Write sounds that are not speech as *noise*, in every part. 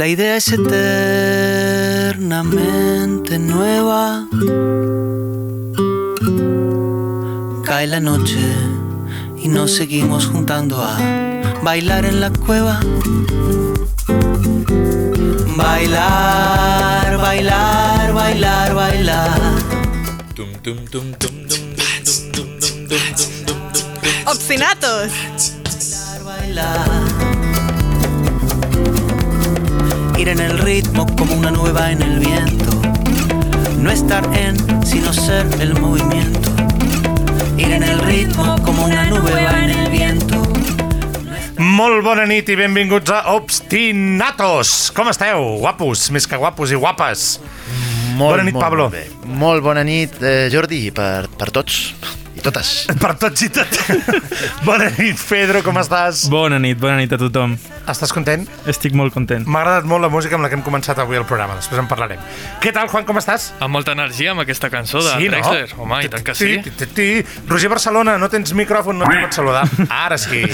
La idea es eternamente nueva. Cae la noche y nos seguimos juntando a bailar en la cueva. Bailar, bailar, bailar, bailar. Obstinatos. Bailar, Ir en el ritmo como una nueva en el viento. No estar en, sino ser el movimiento. Ir en el ritmo como una nube va en el viento. Molt bona nit i benvinguts a Obstinatos. Com esteu? Guapos, més que guapos i guapes. Molt, Bona nit, molt, Pablo. Molt, bé. molt bona nit, eh, Jordi, i per, per tots totes. Per tots i tot. *laughs* bona nit, Pedro, com estàs? Bona nit, bona nit a tothom. Estàs content? Estic molt content. M'ha agradat molt la música amb la que hem començat avui el programa, després en parlarem. Què tal, Juan, com estàs? Amb molta energia amb aquesta cançó de Sí, no? Drexler. Home, i tant que sí. Roger Barcelona, no tens micròfon, no et pots saludar. Ara sí.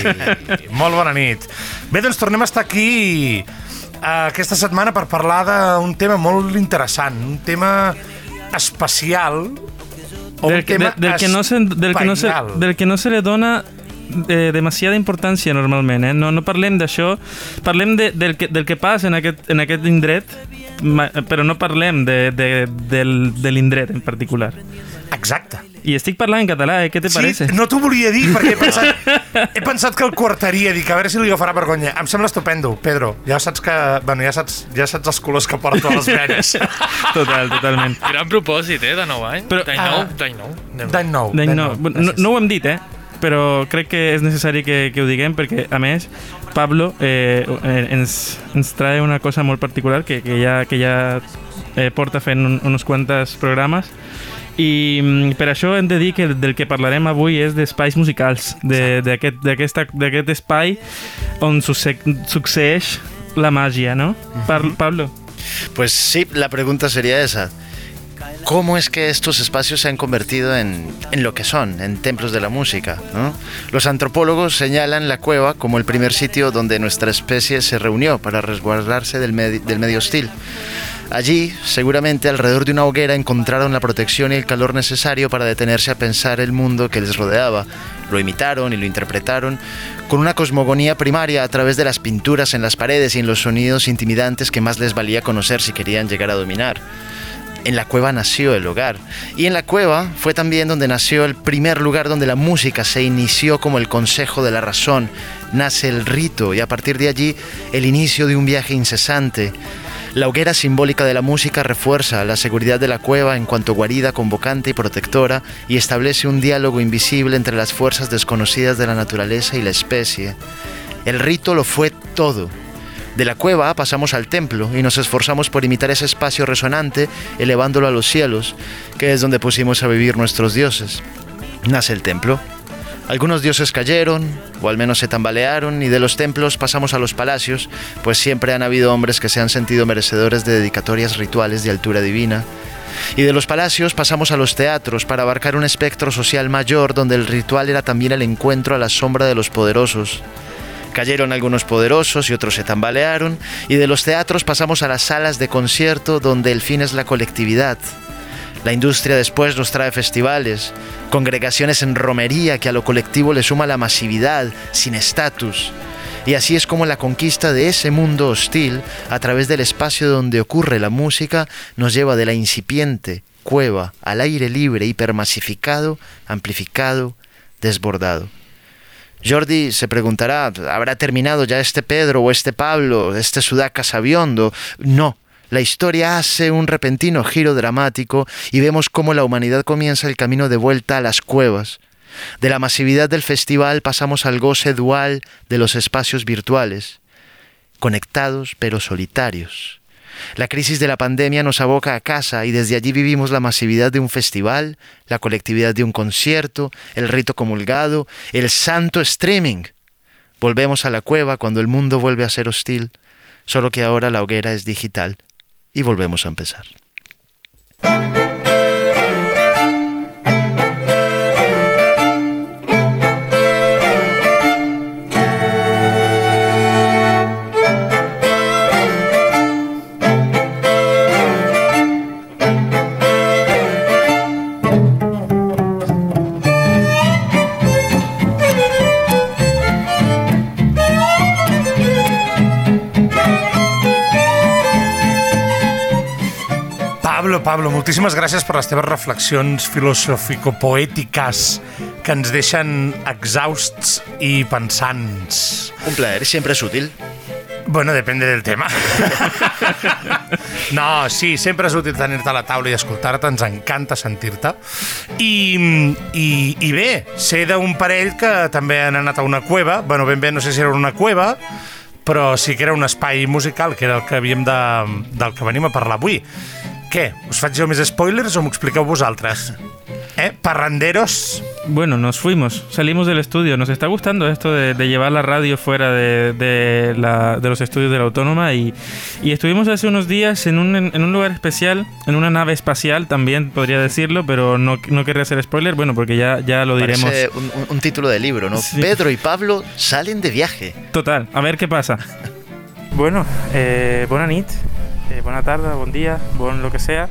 Molt bona nit. Bé, doncs tornem a estar aquí eh, aquesta setmana per parlar d'un tema molt interessant, un tema especial o un Del que, tema de- del, que no se, del, que no se, del que no se le dona eh, demasiada importància normalment, eh? no, no parlem d'això, parlem de, del, que, del que passa en aquest, en aquest indret, però no parlem de, de, del, de l'indret en particular. Exacte. I estic parlant en català, eh? Què te parece? Sí, no t'ho volia dir perquè he *laughs* pensat, he pensat que el coartaria, dic, a veure si li agafarà vergonya. Em sembla estupendo, Pedro. Ja saps que, bueno, ja saps, ja saps els colors que porto a les venes. *laughs* Total, totalment. Gran propòsit, eh, de nou any. Però- D'any Ah. nou, d'any nou. D'any nou. D'any d'any no, nou. no, no ho hem dit, eh? però crec que és necessari que, que ho diguem perquè, a més, Pablo eh, eh, ens, ens trae una cosa molt particular que, que ja, que ja eh, porta fent un, uns quantes programes i mm, per això hem de dir que del que parlarem avui és d'espais musicals, de- d'aquest d'aquesta- d'aquest espai on succe succeeix la màgia, no? Par Pablo. Pues sí, la pregunta sería esa. ¿Cómo es que estos espacios se han convertido en, en lo que son, en templos de la música? Los antropólogos señalan la cueva como el primer sitio donde nuestra especie se reunió para resguardarse del, del medio hostil. Allí, seguramente alrededor de una hoguera, encontraron la protección y el calor necesario para detenerse a pensar el mundo que les rodeaba. Lo imitaron y lo interpretaron con una cosmogonía primaria a través de las pinturas en las paredes y en los sonidos intimidantes que más les valía conocer si querían llegar a dominar. En la cueva nació el hogar. Y en la cueva fue también donde nació el primer lugar donde la música se inició como el consejo de la razón. Nace el rito y a partir de allí el inicio de un viaje incesante. La hoguera simbólica de la música refuerza la seguridad de la cueva en cuanto guarida convocante y protectora y establece un diálogo invisible entre las fuerzas desconocidas de la naturaleza y la especie. El rito lo fue todo. De la cueva pasamos al templo y nos esforzamos por imitar ese espacio resonante, elevándolo a los cielos, que es donde pusimos a vivir nuestros dioses. Nace el templo. Algunos dioses cayeron, o al menos se tambalearon, y de los templos pasamos a los palacios, pues siempre han habido hombres que se han sentido merecedores de dedicatorias rituales de altura divina. Y de los palacios pasamos a los teatros para abarcar un espectro social mayor donde el ritual era también el encuentro a la sombra de los poderosos. Cayeron algunos poderosos y otros se tambalearon, y de los teatros pasamos a las salas de concierto donde el fin es la colectividad. La industria después nos trae festivales, congregaciones en romería que a lo colectivo le suma la masividad, sin estatus. Y así es como la conquista de ese mundo hostil, a través del espacio donde ocurre la música, nos lleva de la incipiente cueva al aire libre, hipermasificado, amplificado, desbordado. Jordi se preguntará, ¿habrá terminado ya este Pedro o este Pablo, este Sudaca sabiondo? No. La historia hace un repentino giro dramático y vemos cómo la humanidad comienza el camino de vuelta a las cuevas. De la masividad del festival pasamos al goce dual de los espacios virtuales, conectados pero solitarios. La crisis de la pandemia nos aboca a casa y desde allí vivimos la masividad de un festival, la colectividad de un concierto, el rito comulgado, el santo streaming. Volvemos a la cueva cuando el mundo vuelve a ser hostil, solo que ahora la hoguera es digital y volvemos a empezar. Pablo, moltíssimes gràcies per les teves reflexions filosòfico-poètiques que ens deixen exhausts i pensants. Un plaer, siempre es útil. Bueno, depende del tema. no, sí, sempre és útil tenir-te a la taula i escoltar-te, ens encanta sentir-te. I, i, I bé, sé d'un parell que també han anat a una cueva, bueno, ben bé no sé si era una cueva, però sí que era un espai musical, que era el que havíem de, del que venim a parlar avui. Què? Us faig jo més spoilers o m'ho expliqueu vosaltres? ¿Eh? Parranderos. Bueno, nos fuimos, salimos del estudio. Nos está gustando esto de, de llevar la radio fuera de, de, la- de los estudios de la Autónoma y, y estuvimos hace unos días en un, en un lugar especial, en una nave espacial también podría decirlo, pero no, no querría hacer spoiler, bueno, porque ya, ya lo diremos. Parece un, un- un título de libro, ¿no? Sí. Pedro y Pablo salen de viaje. Total, a ver qué pasa. *laughs* Bueno, eh, buena nit, eh, buena tarde, buen día, buen lo que sea.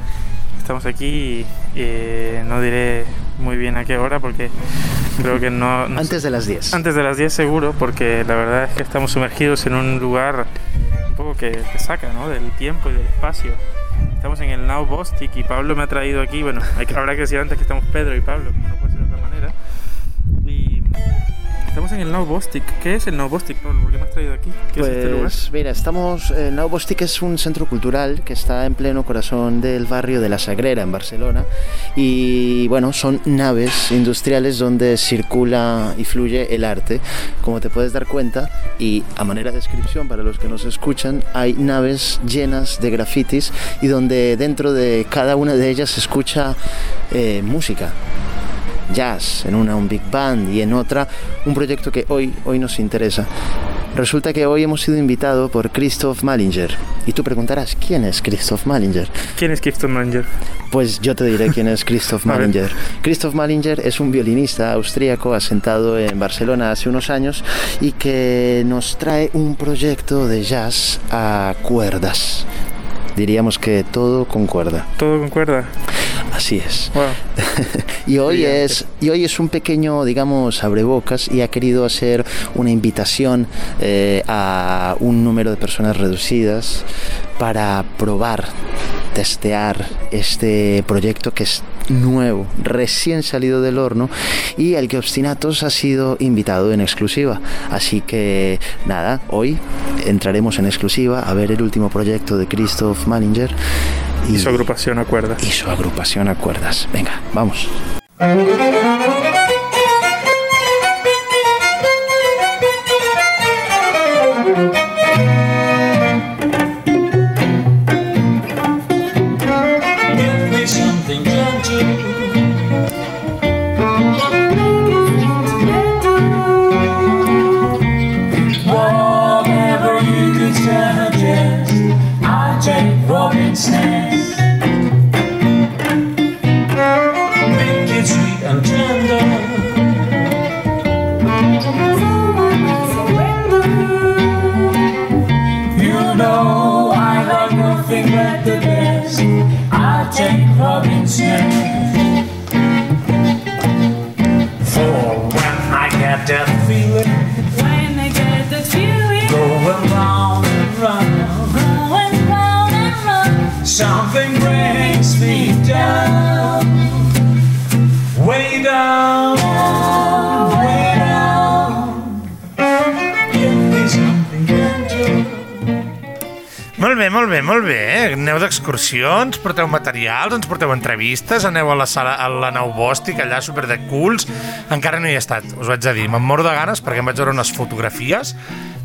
Estamos aquí y eh, no diré muy bien a qué hora porque creo que no... no sé. Antes de las 10. Antes de las 10 seguro, porque la verdad es que estamos sumergidos en un lugar un poco que te saca ¿no? del tiempo y del espacio. Estamos en el Now Bostic y Pablo me ha traído aquí, bueno, hay habrá que decir antes que estamos Pedro y Pablo, como no puede estamos en el Now Bostic. ¿Qué es el Now Bostic, Pablo? ¿Por qué me has traído aquí? ¿Qué es este lugar? Pues mira, estamos. Eh, Nau Bostic es un centro cultural que está en pleno corazón del barrio de La Sagrera, en Barcelona. Y bueno, son naves industriales donde circula y fluye el arte. Como te puedes dar cuenta, y a manera de descripción para los que nos escuchan, hay naves llenas de grafitis y donde dentro de cada una de ellas se escucha eh, música jazz, en una un big band y en otra un proyecto que hoy, hoy nos interesa. Resulta que hoy hemos sido invitados por Christoph Malinger. Y tú preguntarás, ¿quién es Christoph Malinger? ¿Quién es Clifton Manger? Pues yo te diré quién es *laughs* Christoph. Malinger. Christoph Malinger es un violinista austríaco asentado en Barcelona hace unos años y que nos trae un proyecto de jazz a cuerdas. Diríamos que todo con cuerda. ¿Todo concuerda? Así es. Wow. *laughs* Y hoy Brillante. es y hoy es un pequeño, digamos, abrebocas y ha querido hacer una invitación eh, a un número de personas reducidas para probar, testear este proyecto que es nuevo, recién salido del horno y al que Obstinatos ha sido invitado en exclusiva. Así que nada, hoy entraremos en exclusiva a ver el último proyecto de Christoph Malinger Y su agrupación a cuerda. y su agrupación a cuerdas. Venga, vamos. for instance bé, molt bé, molt bé. Aneu d'excursió, ens porteu materials, ens porteu entrevistes, aneu a la, sala, a la nau bòstic, allà super de cools. Encara no hi he estat, us haig de dir. Me'n moro de ganes perquè em vaig veure unes fotografies,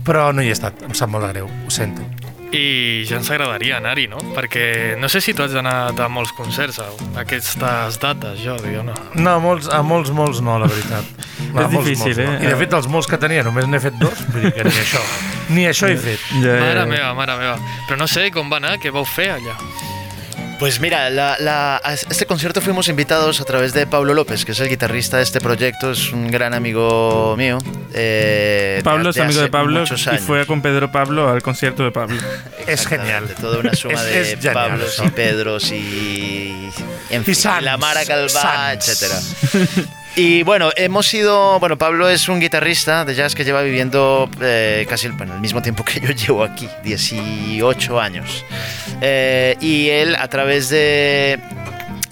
però no hi he estat. Em sap molt de greu, ho sento. I ja ens agradaria anar-hi, no? Perquè no sé si tu has anat a molts concerts a aquestes dates, Jordi, o no? No, a molts, a molts, molts no, la veritat. No, *laughs* a És molts, difícil, molts, no. eh? I de fet, dels molts que tenia, només n'he fet dos, vull dir que ni això. Ni això he fet. Ja, ja, Mare ja. meva, mare meva. Però no sé com va anar, què vau fer allà? Pues mira, la- la- a este concierto fuimos invitados a través de Pablo López, que es el guitarrista de este proyecto, es un gran amigo mío. eh, de- Pablo es de amigo de Pablo y fue con Pedro Pablo al concierto de Pablo. És genial. De toda una suma Es- de es genial Pablos y Pedros y, en Sants, la Mara Calvá, Sants. *laughs* Y bueno, hemos sido, bueno, Pablo es un guitarrista de jazz que lleva viviendo eh, casi bueno, el mismo tiempo que yo *laughs* llevo aquí, 18 años. Eh, y él a través de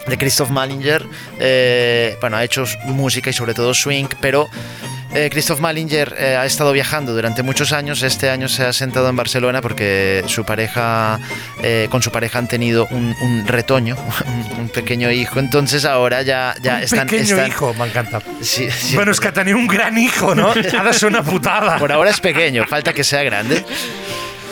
de Christoph Malinger, eh, bueno, ha hecho música y sobre todo swing, pero eh, Christoph Malinger eh, ha estado viajando durante muchos años. Este año se ha sentado en Barcelona porque su pareja, eh, con su pareja han tenido un, un retoño, un, *laughs* un pequeño hijo. Entonces ahora ya, ya Un están, pequeño están- hijo, m'encanta. Sí, sí. Bueno, és que tenir un gran hijo, no? Ha de ser una putada. Por ahora es pequeño, falta que sea grande.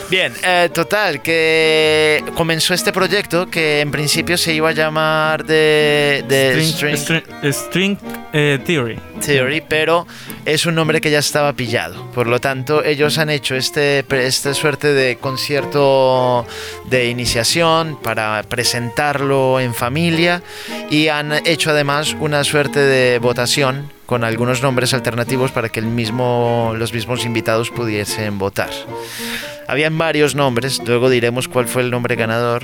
Bien, eh, total, que comenzó este proyecto que en principio se iba a llamar de, de String, String string- string, eh, Theory. Theory, pero es un nombre que ya estaba pillado. Por lo tanto, ellos han hecho este, esta suerte de concierto de iniciación para presentarlo en familia y han hecho además una suerte de votación con algunos nombres alternativos para que el mismo, los mismos invitados pudiesen votar. Habían varios nombres, luego diremos cuál fue el nombre ganador.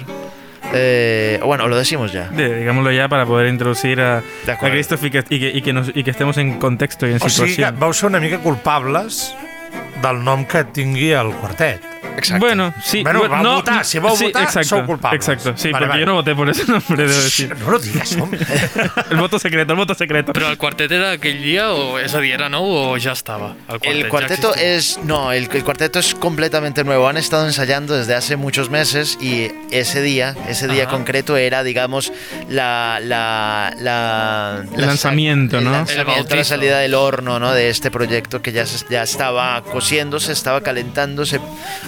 Eh, bueno, lo decimos ya. De- digámoslo ya para poder introducir a, a. Christoph y que, y que, y que nos- y que estemos en contexto y en O sigui que vau ser una mica culpables del nom que tingui el quartet. Exacto. Bueno, sí. Bueno, bueno, vau votar, si vau sí, votar, exacto, sou culpables. Exacto, sí, Vale, porque vale. yo no voté por ese nombre, debo decir. No lo digues, home. *laughs* El voto secreto, el voto secreto. Però el quartet era aquell dia, o és a dir, era nou o ja estava? El quartet, El cuarteto es. No, el, el cuarteto es completamente nuevo. Han estado ensayando desde hace muchos meses y ese día, ese día Ajá. concreto era, digamos, la. la, la El la lanzamiento, ¿no? El El lanzamiento, la salida del horno, ¿no? De este proyecto que ya, se- ya estaba cociéndose, estaba calentándose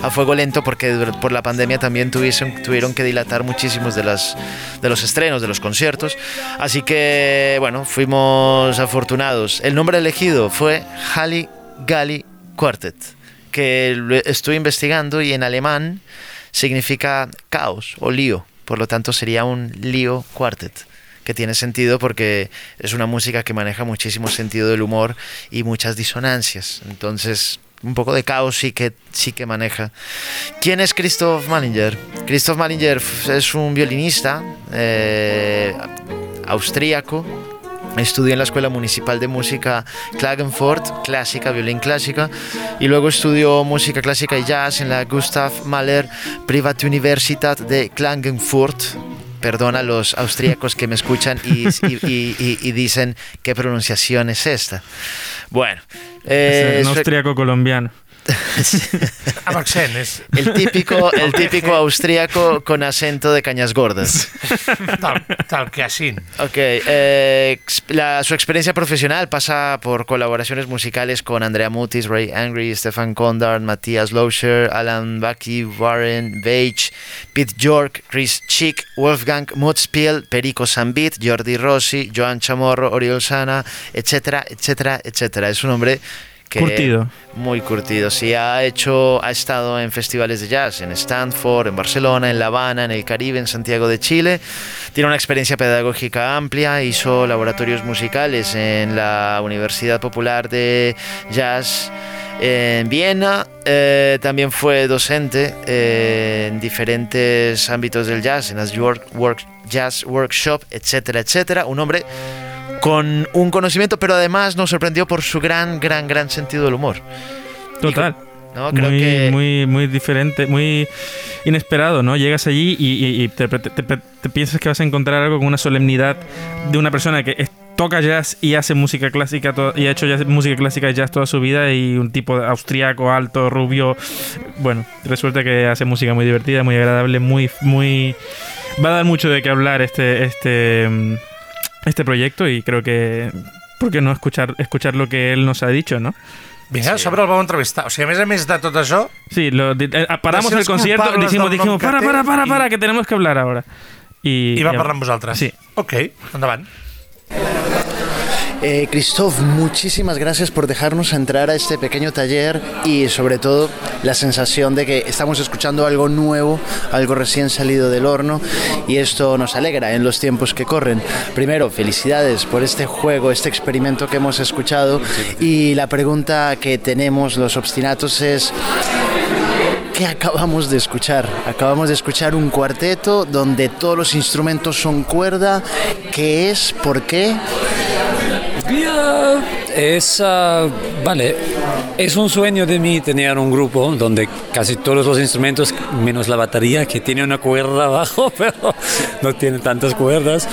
a fuego lento porque por la pandemia también tuviesen- tuvieron que dilatar muchísimos de, las, de los estrenos, de los conciertos. Así que, bueno, fuimos afortunados. El nombre elegido fue Hali Gali Quartet, que estuve investigando y en alemán significa caos o lío. Por lo tanto, sería un lío quartet que tiene sentido porque es una música que maneja muchísimo sentido del humor y muchas disonancias. Entonces, un poco de caos sí que, sí que maneja. ¿Quién es Christoph Malinger? Christoph Malinger es un violinista eh, austríaco. Estudió en la Escuela Municipal de Música Klagenfurt, clásica, violín clásica, y luego estudió música clásica y jazz en la Gustav Mahler Privatuniversität de Klagenfurt. Perdona a los austríacos que me escuchan y dicen qué pronunciación es esta. Bueno, eh, Es un austriaco colombiano. *laughs* El típico, el típico austríaco con acento de cañas gordas. tal, tal que així. Ok, eh, la- su experiencia profesional pasa por colaboraciones musicales con Andrea Mutis, Ray Angry, Stefan Condard, Matthias Loescher, Alan Bucky, Warren Beige, Pete York, Chris Chick, Wolfgang Mutzpiel, Perico Sambit, Jordi Rossi, Joan Chamorro, Oriol Sana, etcétera, etcétera, etcétera. Es un hombre que Curtido. muy curtido. Sí, ha hecho, ha estado en festivales de jazz, en Stanford, en Barcelona, en La Habana, en el Caribe, en Santiago de Chile. Tiene una experiencia pedagógica amplia, hizo laboratorios musicales en la Universidad Popular de Jazz en Viena. Eh, también fue docente eh, en diferentes ámbitos del jazz, en las York Work, Jazz Workshop, etcétera, etcétera. Un hombre con un conocimiento, pero además nos sorprendió por su gran, gran, gran sentido del humor. Total. ¿no? Creo muy, que muy, muy diferente, muy inesperado, ¿no? Llegas allí y, y- y te, te- te- te piensas que vas a encontrar algo con una solemnidad de una persona que es- toca jazz y hace música clásica y ha hecho jazz- música clásica y jazz toda su vida y un tipo austriaco, alto, rubio. Bueno, resulta que hace música muy divertida, muy agradable, muy, muy. Va a dar mucho de qué hablar este, este, mm, este proyecto y creo que. ¿Por qué no escuchar, escuchar lo que él nos ha dicho, no? Vinga, a sobre el vau entrevistar. O sigui, a més a més de tot això, Sí, lo, eh, paramos De ser el concierto, dijimos, dijimos, para, para, para, i- para, que tenemos que hablar ahora. Y, i va y- parlar amb vosaltres. Sí. Ok, endavant. Eh, Christoph, muchísimas gracias por dejarnos entrar a este pequeño taller y sobre todo la sensación de que estamos escuchando algo nuevo, algo recién salido del horno y esto nos alegra en los tiempos que corren. Primero, felicidades por este juego, este experimento que hemos escuchado y la pregunta que tenemos los obstinatos es... ¿Qué acabamos de escuchar? Acabamos de escuchar un cuarteto donde todos los instrumentos son cuerda. ¿Qué es? ¿Por qué? Es, ah, vale, es un sueño de mí tener un grupo donde casi todos los instrumentos, menos la batería, que tiene una cuerda abajo, *laughs* pero no tiene tantas cuerdas,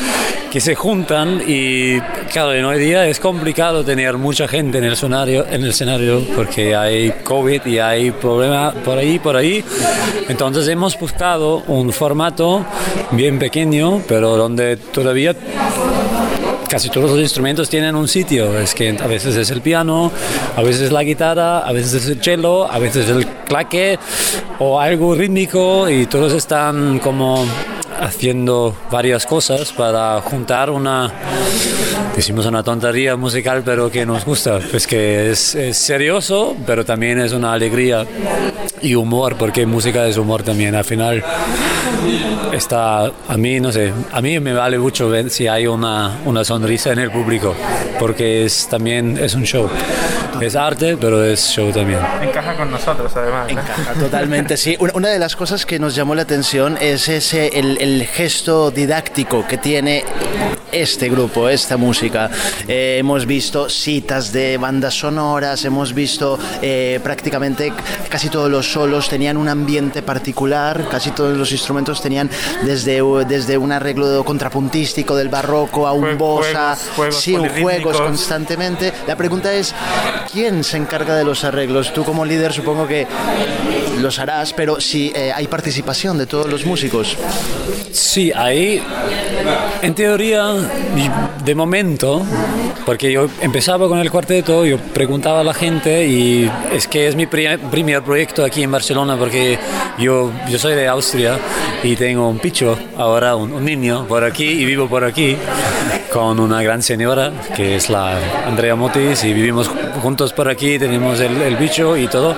que se juntan y claro, en hoy día es complicado tener mucha gente en el escenario, en el escenario porque hay COVID y hay problemas por ahí, por ahí. Entonces hemos buscado un formato bien pequeño, pero donde todavía casi todos los instrumentos tienen un sitio. Es que a veces es el piano, a veces es la guitarra, a veces es el cello, a veces es el claque o algo rítmico y todos están como haciendo varias cosas para juntar una decimos una tontería musical pero que nos gusta pues que es, es serioso pero también es una alegría y humor porque música es humor también al final está a mí no sé a mí me vale mucho ver si hay una, una sonrisa en el público porque es también es un show es arte pero es show también Encaja con nosotros, además. ¿no? Encaja totalmente, sí. Una, una de las cosas que nos llamó la atención es ese el, el gesto didáctico que tiene este grupo, esta música. Eh, hemos visto citas de bandas sonoras, hemos visto eh, prácticamente casi todos los solos tenían un ambiente particular, casi todos los instrumentos tenían desde, desde un arreglo contrapuntístico del barroco a un bossa, sí, juegos constantemente. La pregunta es, ¿quién se encarga de los arreglos? Tú como líder supongo que los harás, pero si eh, hay participación de todos los músicos. Sí, ahí, en teoría, de momento, porque yo empezaba con el cuarteto, yo preguntaba a la gente y es que es mi pri- primer proyecto aquí en Barcelona porque yo, yo soy de Austria y tengo un picho, ahora un, un niño por aquí y vivo por aquí con una gran señora que es la Andrea Motis y vivimos juntos por aquí, tenemos el, el bicho y todo.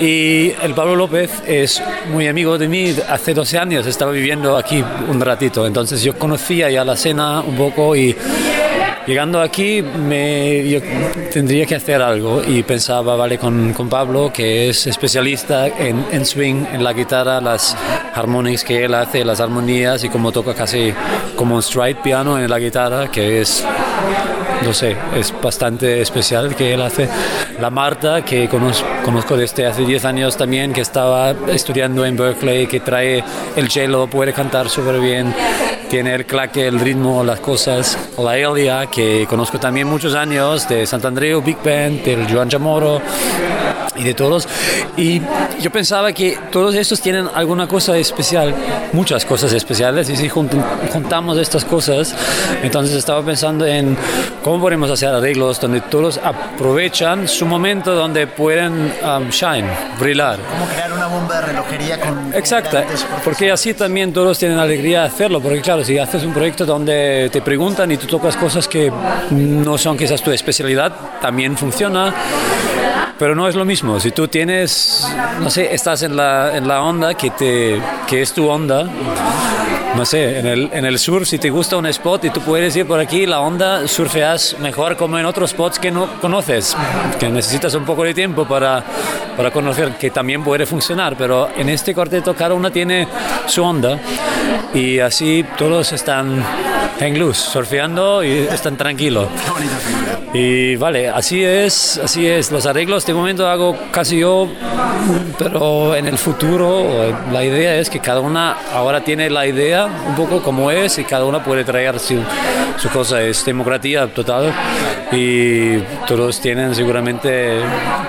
Y el Pablo López es muy amigo de mí, hace 12 años estaba viviendo aquí un ratito, entonces yo conocía ya la escena un poco y llegando aquí me, yo tendría que hacer algo y pensaba, vale, con, con Pablo, que es especialista en, en swing, en la guitarra, las harmonics que él hace, las armonías y como toca casi como un stride piano en la guitarra, que es no sé, es bastante especial que él hace. La Marta, que conozco, desde hace 10 años también, que estaba estudiando en Berkeley, que trae el cello, puede cantar súper bien, tiene el claque, el ritmo, las cosas. La Elia, que conozco también muchos años, de Santandreu, Big Band, del Joan Chamorro y de todos. Y yo pensaba que todos estos tienen alguna cosa especial, muchas cosas especiales, y si junt- juntamos estas cosas, entonces estaba pensando en cómo podemos hacer arreglos donde todos aprovechan su momento donde pueden um, shine, brillar. Como crear una bomba de relojería con... Exacto, porque así también todos tienen alegría de hacerlo, porque claro, si haces un proyecto donde te preguntan y tú tocas cosas que no son quizás tu especialidad, también funciona, pero no es lo mismo. Si tú tienes, no sé, estás en la, en la onda que, te, que es tu onda, no sé, en el, en el surf, si te gusta un spot y tú puedes ir por aquí, la onda surfeas mejor como en otros spots que no conoces, que necesitas un poco de tiempo para, para conocer que también puede funcionar, pero en este cuarteto cada una tiene su onda y así todos están en luz, surfeando y están tranquilos. Y vale, así es, así es. Los arreglos de momento hago casi yo, pero en el futuro la idea es que cada una ahora tiene la idea un poco como es y cada una puede traer su, su cosa. Es democracia total y todos tienen seguramente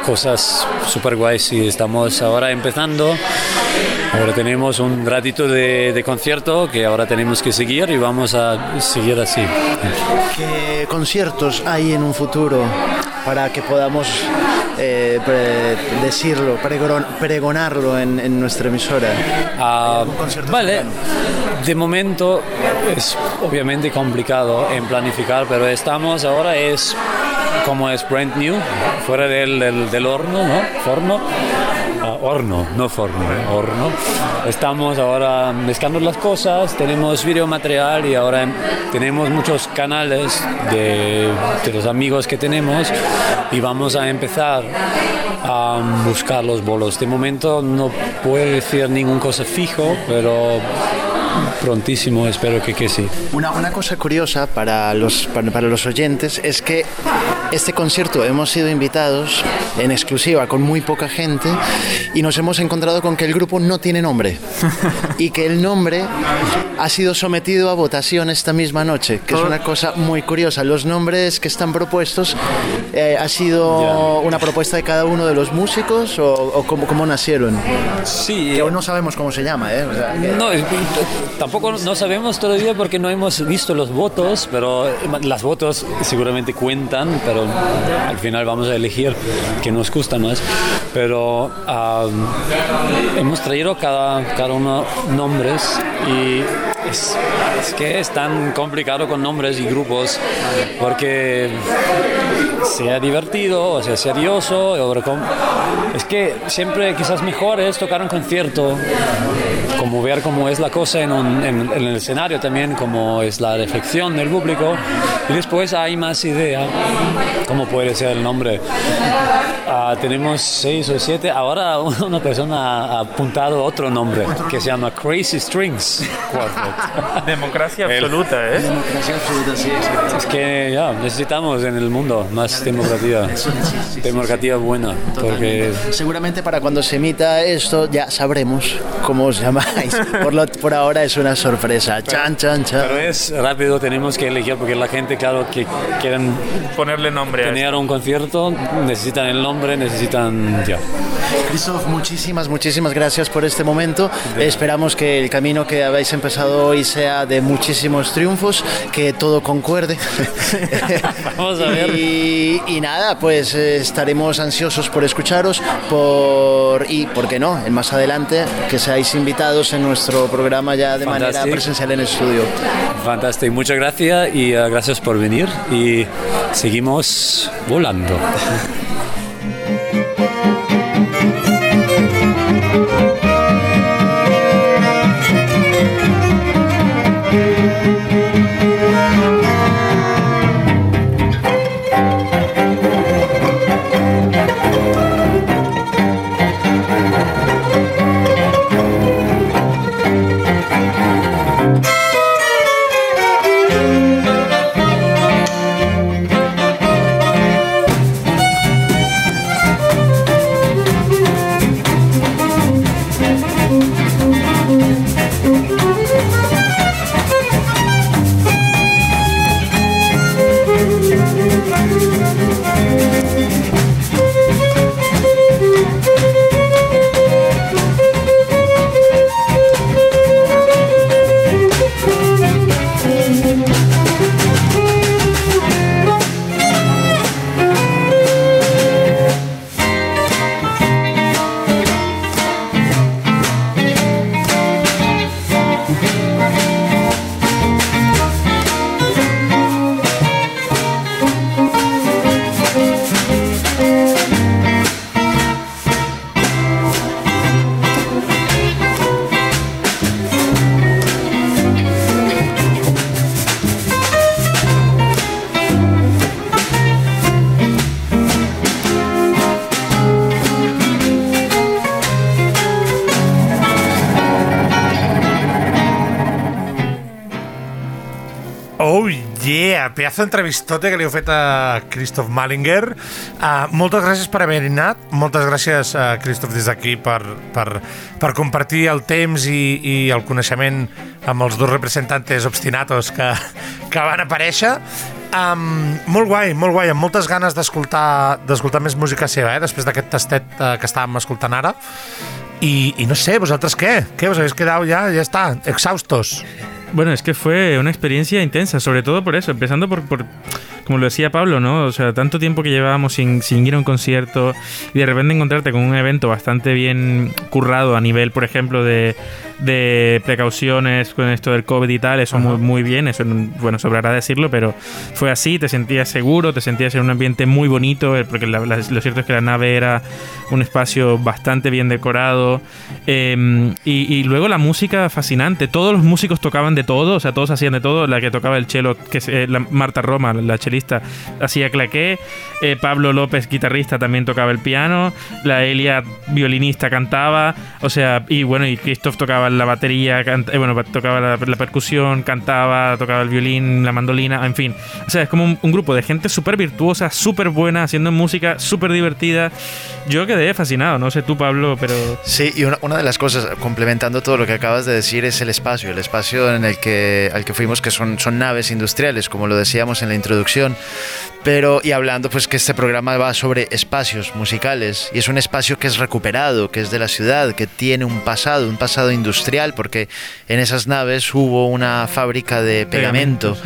cosas super guays y estamos ahora empezando. Ahora tenemos un ratito de, de concierto que ahora tenemos que seguir y vamos a seguir así. ¿Qué conciertos hay en un futuro para que podamos eh, pre- decirlo, pregon- pregonarlo en, en nuestra emisora? Ah, vale, de momento es obviamente complicado en planificar, pero estamos ahora es como es brand new, fuera del, del, del horno, ¿no? Forno. Ah, horno, no forno, horno. Estamos ahora mezclando las cosas, tenemos videomaterial y ahora tenemos muchos canales de, de los amigos que tenemos y vamos a empezar a buscar los bolos. De momento no puedo decir ninguna cosa fijo, pero prontísimo, espero que, que sí. Una, una cosa curiosa para los, para, para los oyentes es que este concierto hemos sido invitados en exclusiva con muy poca gente y nos hemos encontrado con que el grupo no tiene nombre *laughs* y que el nombre ha sido sometido a votación esta misma noche, que es una cosa muy curiosa. Los nombres que están propuestos eh, ha sido una propuesta de cada uno de los músicos o, o cómo, cómo nacieron. Sí, Que aún no sabemos cómo se llama, ¿eh? O sea, que- No, tampoco no sabemos todavía porque no hemos visto los votos, pero eh, las votos seguramente cuentan, pero al final vamos a elegir que nos gusta más. Pero ah, hemos traído cada, cada uno nombres y es, que es tan complicado con nombres y grupos porque sea divertido, o sea serioso, es que siempre quizás mejor es tocar un concierto, como ver cómo es la cosa en- en el escenario también, cómo es la reflexión del público, y después hay más idea, cómo puede ser el nombre. Ah, tenemos seis o siete, ahora *laughs* una persona ha apuntado otro nombre que se llama Crazy Strings Quartet. Democracia absoluta, ¿eh? Democracia absoluta, sí, exacto. Es que ya necesitamos en el mundo más democracia, democracia buena, porque Seguramente para cuando se emita esto ya sabremos cómo os llamáis. Por, lo, por ahora es una sorpresa. Chan, chan, chan. pero es rápido, tenemos que elegir porque la gente, claro, que quieren Ponerle nombre a tener un concierto, necesitan el nombre, necesitan ya. Christoph, muchísimas, muchísimas gracias por este momento. Esperamos que el camino que habéis empezado hoy sea de muchísimos triunfos, que todo concuerde. *laughs* Vamos a ver. Y, y nada, pues eh, estaremos ansiosos por escucharos por, y, ¿por qué no? Más adelante, que seáis invitados en nuestro programa ya de manera Fantástico. presencial en estudio. Fantástico, muchas gracias y eh, gracias por venir y seguimos volando. Pedazo d'entrevistote que li heu fet a Christoph Malinger. Uh, moltes gràcies per haver anat, moltes gràcies a Christoph des d'aquí per, per, per compartir el temps i, i el coneixement amb els dos representantes obstinatos que, que van aparèixer. Um, molt guai, molt guai, amb moltes ganes d'escoltar d'escoltar més música seva, eh? després d'aquest tastet uh, que estàvem escoltant ara. I, I no sé, vosaltres què? Què us habéis quedado ya? Ya está, exhaustos. Bueno, es que fue una experiencia intensa, sobre todo por eso, empezando por, por como lo decía Pablo, ¿no? O sea, tanto tiempo que llevábamos sin, sin ir a un concierto y de repente encontrarte con un evento bastante bien currado a nivel, por ejemplo, de, de precauciones con esto del COVID y tal, eso muy, muy bien, eso, bueno, sobrará decirlo, pero fue así, te sentías seguro, te sentías en un ambiente muy bonito, eh, porque la- la- lo cierto es que la nave era un espacio bastante bien decorado, eh, y, y luego la música fascinante, todos los músicos tocaban de todo, o sea, todos hacían de todo, la que tocaba el cello, que es eh, la Marta Roma, la chelista solista, hacía claqué, eh, Pablo López, guitarrista, también tocaba el piano, la Elia, violinista, cantaba, o sea, y bueno, y Christoph tocaba la batería, cant- eh, bueno, tocaba la, la percusión, cantaba, tocaba el violín, la mandolina, en fin. O sea, es como un, un grupo de gente súper virtuosa, súper buena, haciendo música súper divertida. Yo quedé fascinado, no sé tú, Pablo, pero... Sí, y una, una de las cosas, complementando todo lo que acabas de decir, es el espacio, el espacio en el que, al que fuimos, que son, son naves industriales, como lo decíamos en la introducción. Pero, y hablando, pues que este programa va sobre espacios musicales, y es un espacio que es recuperado, que es de la ciudad, que tiene un pasado, un pasado industrial, porque en esas naves hubo una fábrica de pegamento.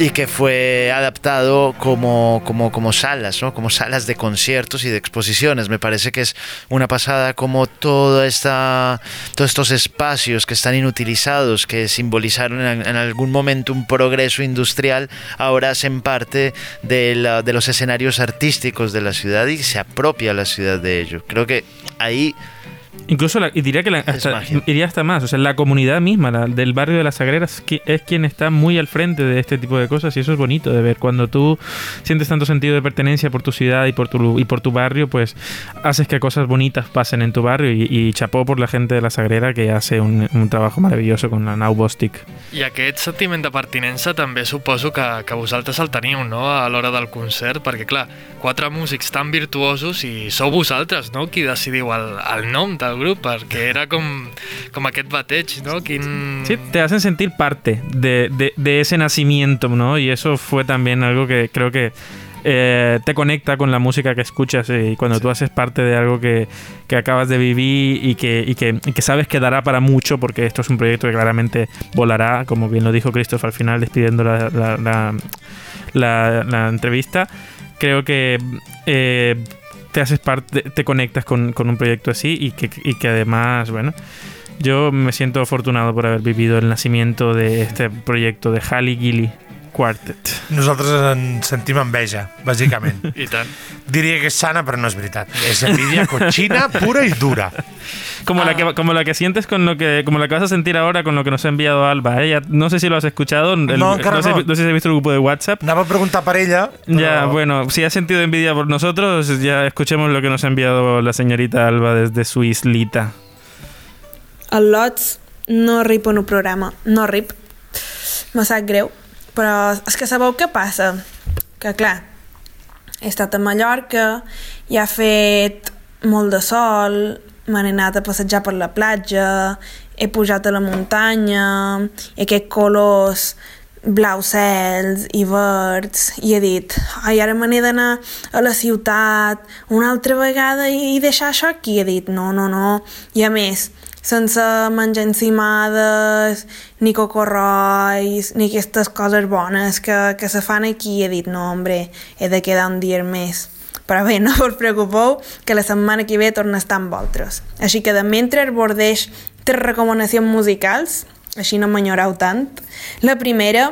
Y que fue adaptado como, como, como salas, ¿no? como salas de conciertos y de exposiciones. Me parece que es una pasada como toda esta, todos estos espacios que están inutilizados, que simbolizaron en, en algún momento un progreso industrial, ahora hacen parte de, la- de los escenarios artísticos de la ciudad y se apropia la ciudad de ello. Creo que ahí Incluso, la- y diría que la- hasta- iría hasta más, o sea, la comunidad misma la- del barrio de las Sagreras qui- es quien está muy al frente de este tipo de cosas y eso es bonito de ver. Cuando tú sientes tanto sentido de pertenencia por tu ciudad y por tu, y por tu barrio, pues haces que cosas bonitas pasen en tu barrio y, y chapó por la gente de la Sagrera que hace un, un trabajo maravilloso con la Now Bostic. I aquest sentiment de pertinença també suposo que, que vosaltres el teniu, no?, a l'hora del concert, perquè, clar, quatre músics tan virtuosos i sou vosaltres, no?, qui decidiu el, el nom del grup, perquè era com, com aquest bateig, no?, quin... Sí, te hacen sentir parte de, de- de ese nacimiento, ¿no? Y eso fue también algo que creo que eh, te conecta con la música que escuchas eh, y cuando tú haces parte de algo que, que acabas de vivir y que, y, que, y que sabes que dará para mucho, porque esto es un proyecto que claramente volará, como bien lo dijo Christoph al final despidiendo la, la- la- la- la entrevista, creo que... eh, te haces parte, te conectas con, con un proyecto así y que, y que además, bueno, yo me siento afortunado por haber vivido el nacimiento de este proyecto de Halley Gilly Quartet. Nosaltres en sentim enveja, bàsicament. *laughs* I tant. Diria que és sana, però no és veritat. És envidia cochina, pura y dura. Como, la que, como la que sientes con lo que como la que vas a sentir ahora con lo que nos ha enviado Alba. ¿eh? Ya- no sé si lo has escuchado. el- No, encara sé, no. no sé si has visto el grupo de WhatsApp. Anava a preguntar per ella, però... Ya, bueno, si has sentido envidia por nosotros, ya escuchemos lo que nos ha enviado la señorita Alba desde su islita. El Lots no rip en un programa, no rip. Me sap greu, però és que sabeu què passa? Que clar, he estat a Mallorca i ha fet molt de sol, m'han anat a passejar per la platja, he pujat a la muntanya, i aquests colors blaus cels i verds i he dit, ai, ara me n'he d'anar a la ciutat una altra vegada i deixar això aquí he dit, no, no, no i a més, sense menjar encimades ni cocorrois ni aquestes coses bones que, que se fan aquí he dit, no, hombre, he de quedar un dia més però bé, no us preocupeu que la setmana que ve torna a estar amb vosaltres. Així que de mentre bordeix tres recomanacions musicals, així no m'enyoreu tant. La primera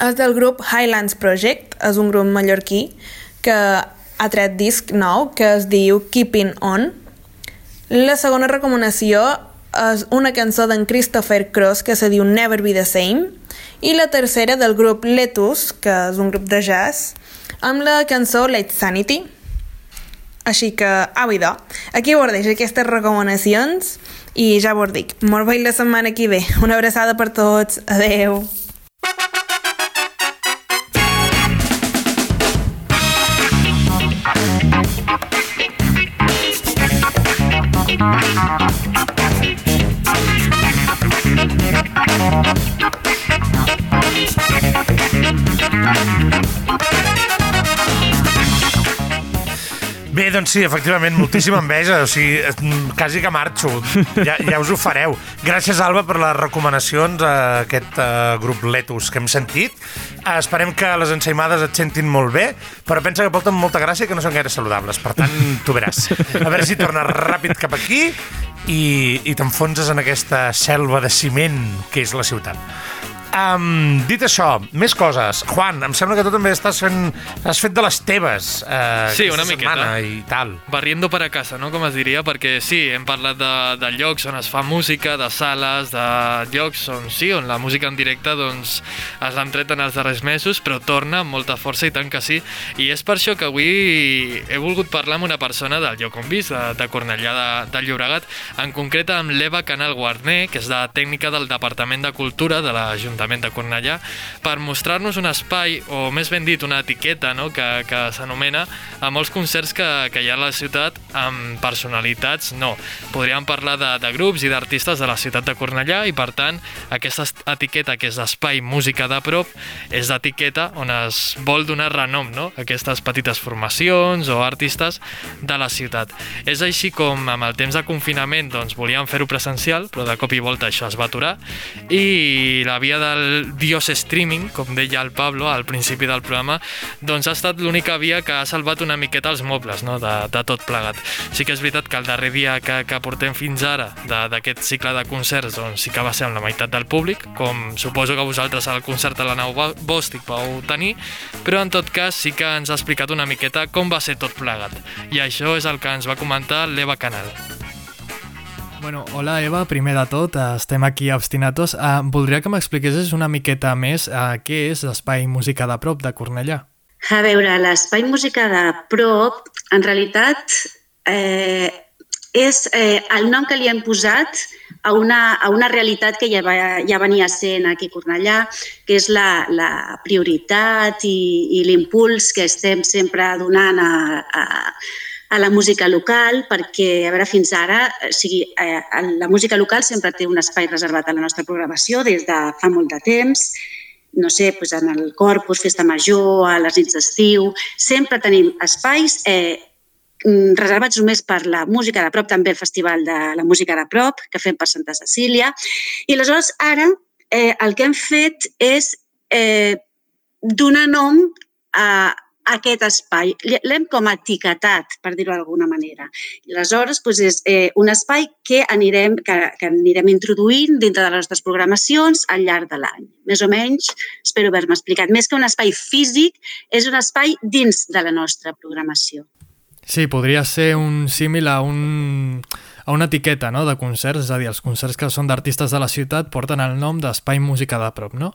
és del grup Highlands Project, és un grup mallorquí que ha tret disc nou que es diu Keeping On. La segona recomanació és una cançó d'en Christopher Cross que se diu Never Be The Same i la tercera del grup Letus, que és un grup de jazz, amb la cançó Late Sanity. Així que, au idò, aquí bordeix aquestes recomanacions i ja vos dic, molt bé la setmana que ve. Una abraçada per tots. Adeu. Thank Bé, doncs sí, efectivament, moltíssima enveja, o sigui, mm, quasi que marxo, ja, ja us ho fareu. Gràcies, Alba, per les recomanacions a aquest uh, grup Letus que hem sentit. Uh, esperem que les ensaïmades et sentin molt bé, però pensa que porten molta gràcia i que no són gaire saludables, per tant, tu veràs. A veure si tornes ràpid cap aquí i, i t'enfonses en aquesta selva de ciment que és la ciutat. Um, dit això, més coses. Juan, em sembla que tu també estàs fent, has fet de les teves uh, Sí, una miqueta. setmana i tal. Barriendo para casa, no? com es diria, perquè sí, hem parlat de, de llocs on es fa música, de sales, de llocs on sí, on la música en directe doncs, es l'han tret en els darrers mesos, però torna amb molta força i tant que sí. I és per això que avui he volgut parlar amb una persona del lloc on visc, de, de Cornellà de, de Llobregat, en concret amb l'Eva Canal Guarner, que és la tècnica del Departament de Cultura de l'Ajuntament de Cornellà, per mostrar-nos un espai, o més ben dit, una etiqueta, no?, que, que s'anomena a molts concerts que, que hi ha a la ciutat amb personalitats, no. Podríem parlar de, de grups i d'artistes de la ciutat de Cornellà i, per tant, aquesta est- etiqueta, que és l'espai música de prop, és l'etiqueta on es vol donar renom, no?, a aquestes petites formacions o artistes de la ciutat. És així com amb el temps de confinament doncs, volíem fer-ho presencial, però de cop i volta això es va aturar i la via del Dios Streaming, com deia el Pablo al principi del programa, doncs ha estat l'única via que ha salvat una miqueta els mobles no? de, de tot plegat. Sí que és veritat que el darrer dia que, que portem fins ara d'aquest cicle de concerts doncs sí que va ser amb la meitat del públic, com suposo que vosaltres al concert de la nau Bòstic vau tenir, però en tot cas sí que ens ha explicat una miqueta com va ser tot plegat. I això és el que ens va comentar l'Eva Canal. Bueno, hola Eva, primer de tot, eh, estem aquí a Obstinatos. Uh, voldria que m'expliquessis una miqueta més uh, què és l'Espai Música de Prop de Cornellà. A veure, l'espai música de prop, en realitat, eh, és eh, el nom que li hem posat a una, a una realitat que ja, va, ja venia sent aquí a Cornellà, que és la, la prioritat i, i l'impuls que estem sempre donant a, a, a la música local, perquè, a veure, fins ara, o sigui, eh, la música local sempre té un espai reservat a la nostra programació des de fa molt de temps, no sé, doncs en el Corpus, Festa Major, a les nits d'estiu, sempre tenim espais eh, mm, reservats només per la música de prop, també el Festival de la Música de Prop, que fem per Santa Cecília. I aleshores ara eh, el que hem fet és eh, donar nom a aquest espai. L'hem com etiquetat, per dir-ho d'alguna manera. I aleshores doncs és eh, un espai que anirem, que, que anirem introduint dintre de les nostres programacions al llarg de l'any. Més o menys, espero haver-me explicat. Més que un espai físic, és un espai dins de la nostra programació. Sí, podria ser un símil a, un, a una etiqueta no?, de concerts, és a dir, els concerts que són d'artistes de la ciutat porten el nom d'Espai Música de Prop, no?